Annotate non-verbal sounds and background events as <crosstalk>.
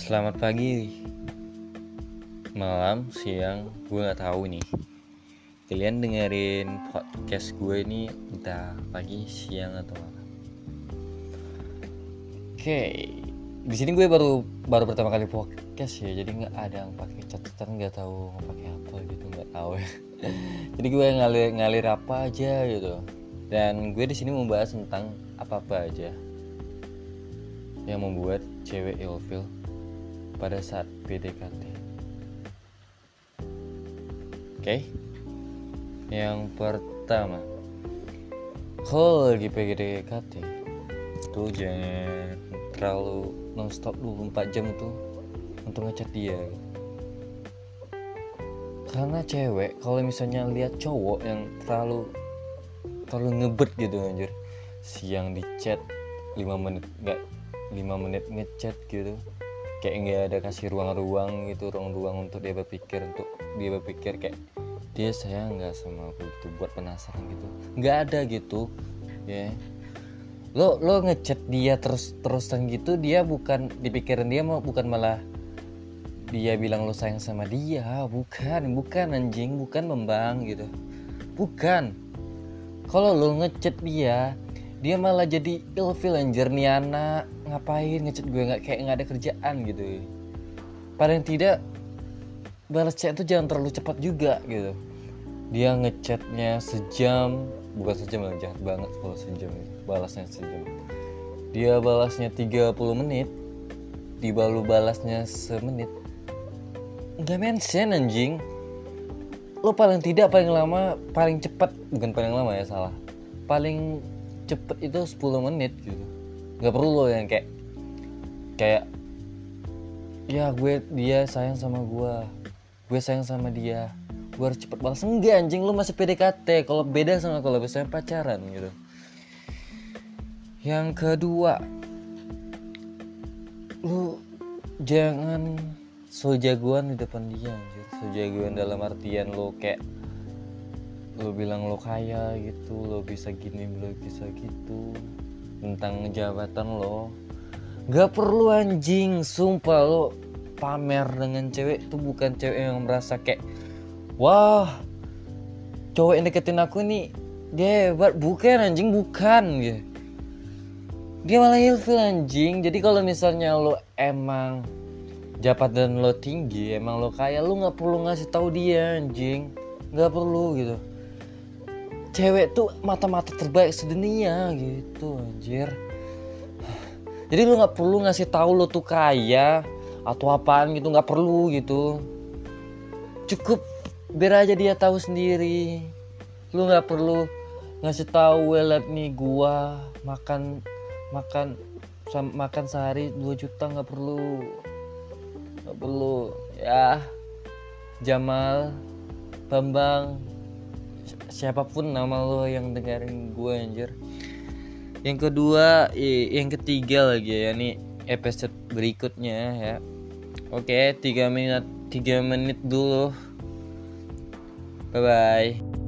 Selamat pagi, malam, siang, gue nggak tahu nih. Kalian dengerin podcast gue ini entah pagi, siang atau malam. Oke, di sini gue baru baru pertama kali podcast ya, jadi nggak ada yang pakai catatan, nggak tahu mau pakai apa gitu, nggak tahu ya. <laughs> jadi gue ngalir ngalir apa aja gitu. Dan gue di sini membahas tentang apa apa aja yang membuat cewek ilfil pada saat PDKT. Oke, okay? yang pertama, kalau lagi PDKT, tuh jangan terlalu nonstop 24 jam tuh untuk ngechat dia. Karena cewek kalau misalnya lihat cowok yang terlalu terlalu ngebet gitu anjir, siang di chat 5 menit nggak 5 menit ngechat gitu kayak nggak ada kasih ruang-ruang gitu ruang-ruang untuk dia berpikir untuk dia berpikir kayak dia sayang nggak sama aku gitu buat penasaran gitu. Nggak ada gitu ya. Yeah. lo lo ngechat dia terus terusan gitu dia bukan dipikirin dia mau bukan malah dia bilang lo sayang sama dia. Bukan bukan anjing bukan membang gitu. Bukan. Kalau lo ngechat dia dia malah jadi ilfil anjir nih anak ngapain ngechat gue nggak kayak nggak ada kerjaan gitu. Paling tidak balas chat itu jangan terlalu cepat juga gitu. Dia ngechatnya sejam bukan sejam lah jahat banget kalau sejam balasnya sejam. Dia balasnya 30 menit dibalu balasnya semenit. Nggak mention anjing. Lo paling tidak paling lama paling cepat bukan paling lama ya salah. Paling cepet itu 10 menit gitu. Nggak perlu lo yang kayak kayak ya gue dia sayang sama gue gue sayang sama dia. Gue harus cepet balas. Enggak anjing lu masih PDKT kalau beda sama kalau misalnya pacaran gitu. Yang kedua lu jangan so jagoan di depan dia anjir. So jagoan dalam artian lo kayak lo bilang lo kaya gitu lo bisa gini lo bisa gitu. Tentang jabatan lo. Gak perlu anjing. Sumpah lo pamer dengan cewek itu bukan cewek yang merasa kayak wah cowok yang deketin aku nih dia hebat. Bukan anjing bukan gitu dia malah ilfil anjing. Jadi kalau misalnya lo emang jabatan lo tinggi emang lo kaya lo nggak perlu ngasih tahu dia anjing. Nggak perlu gitu cewek tuh mata-mata terbaik sedunia gitu anjir. Jadi lu nggak perlu ngasih tahu lu tuh kaya atau apaan gitu nggak perlu gitu. Cukup biar aja dia tahu sendiri. Lu nggak perlu ngasih tahu lihat nih gua makan makan makan sehari 2 juta nggak perlu nggak perlu. Ya Jamal Bambang siapa pun nama lo yang dengerin gue anjir. Yang kedua yang ketiga lagi ya nih episode berikutnya ya. Oke tiga menit tiga menit dulu. Bye bye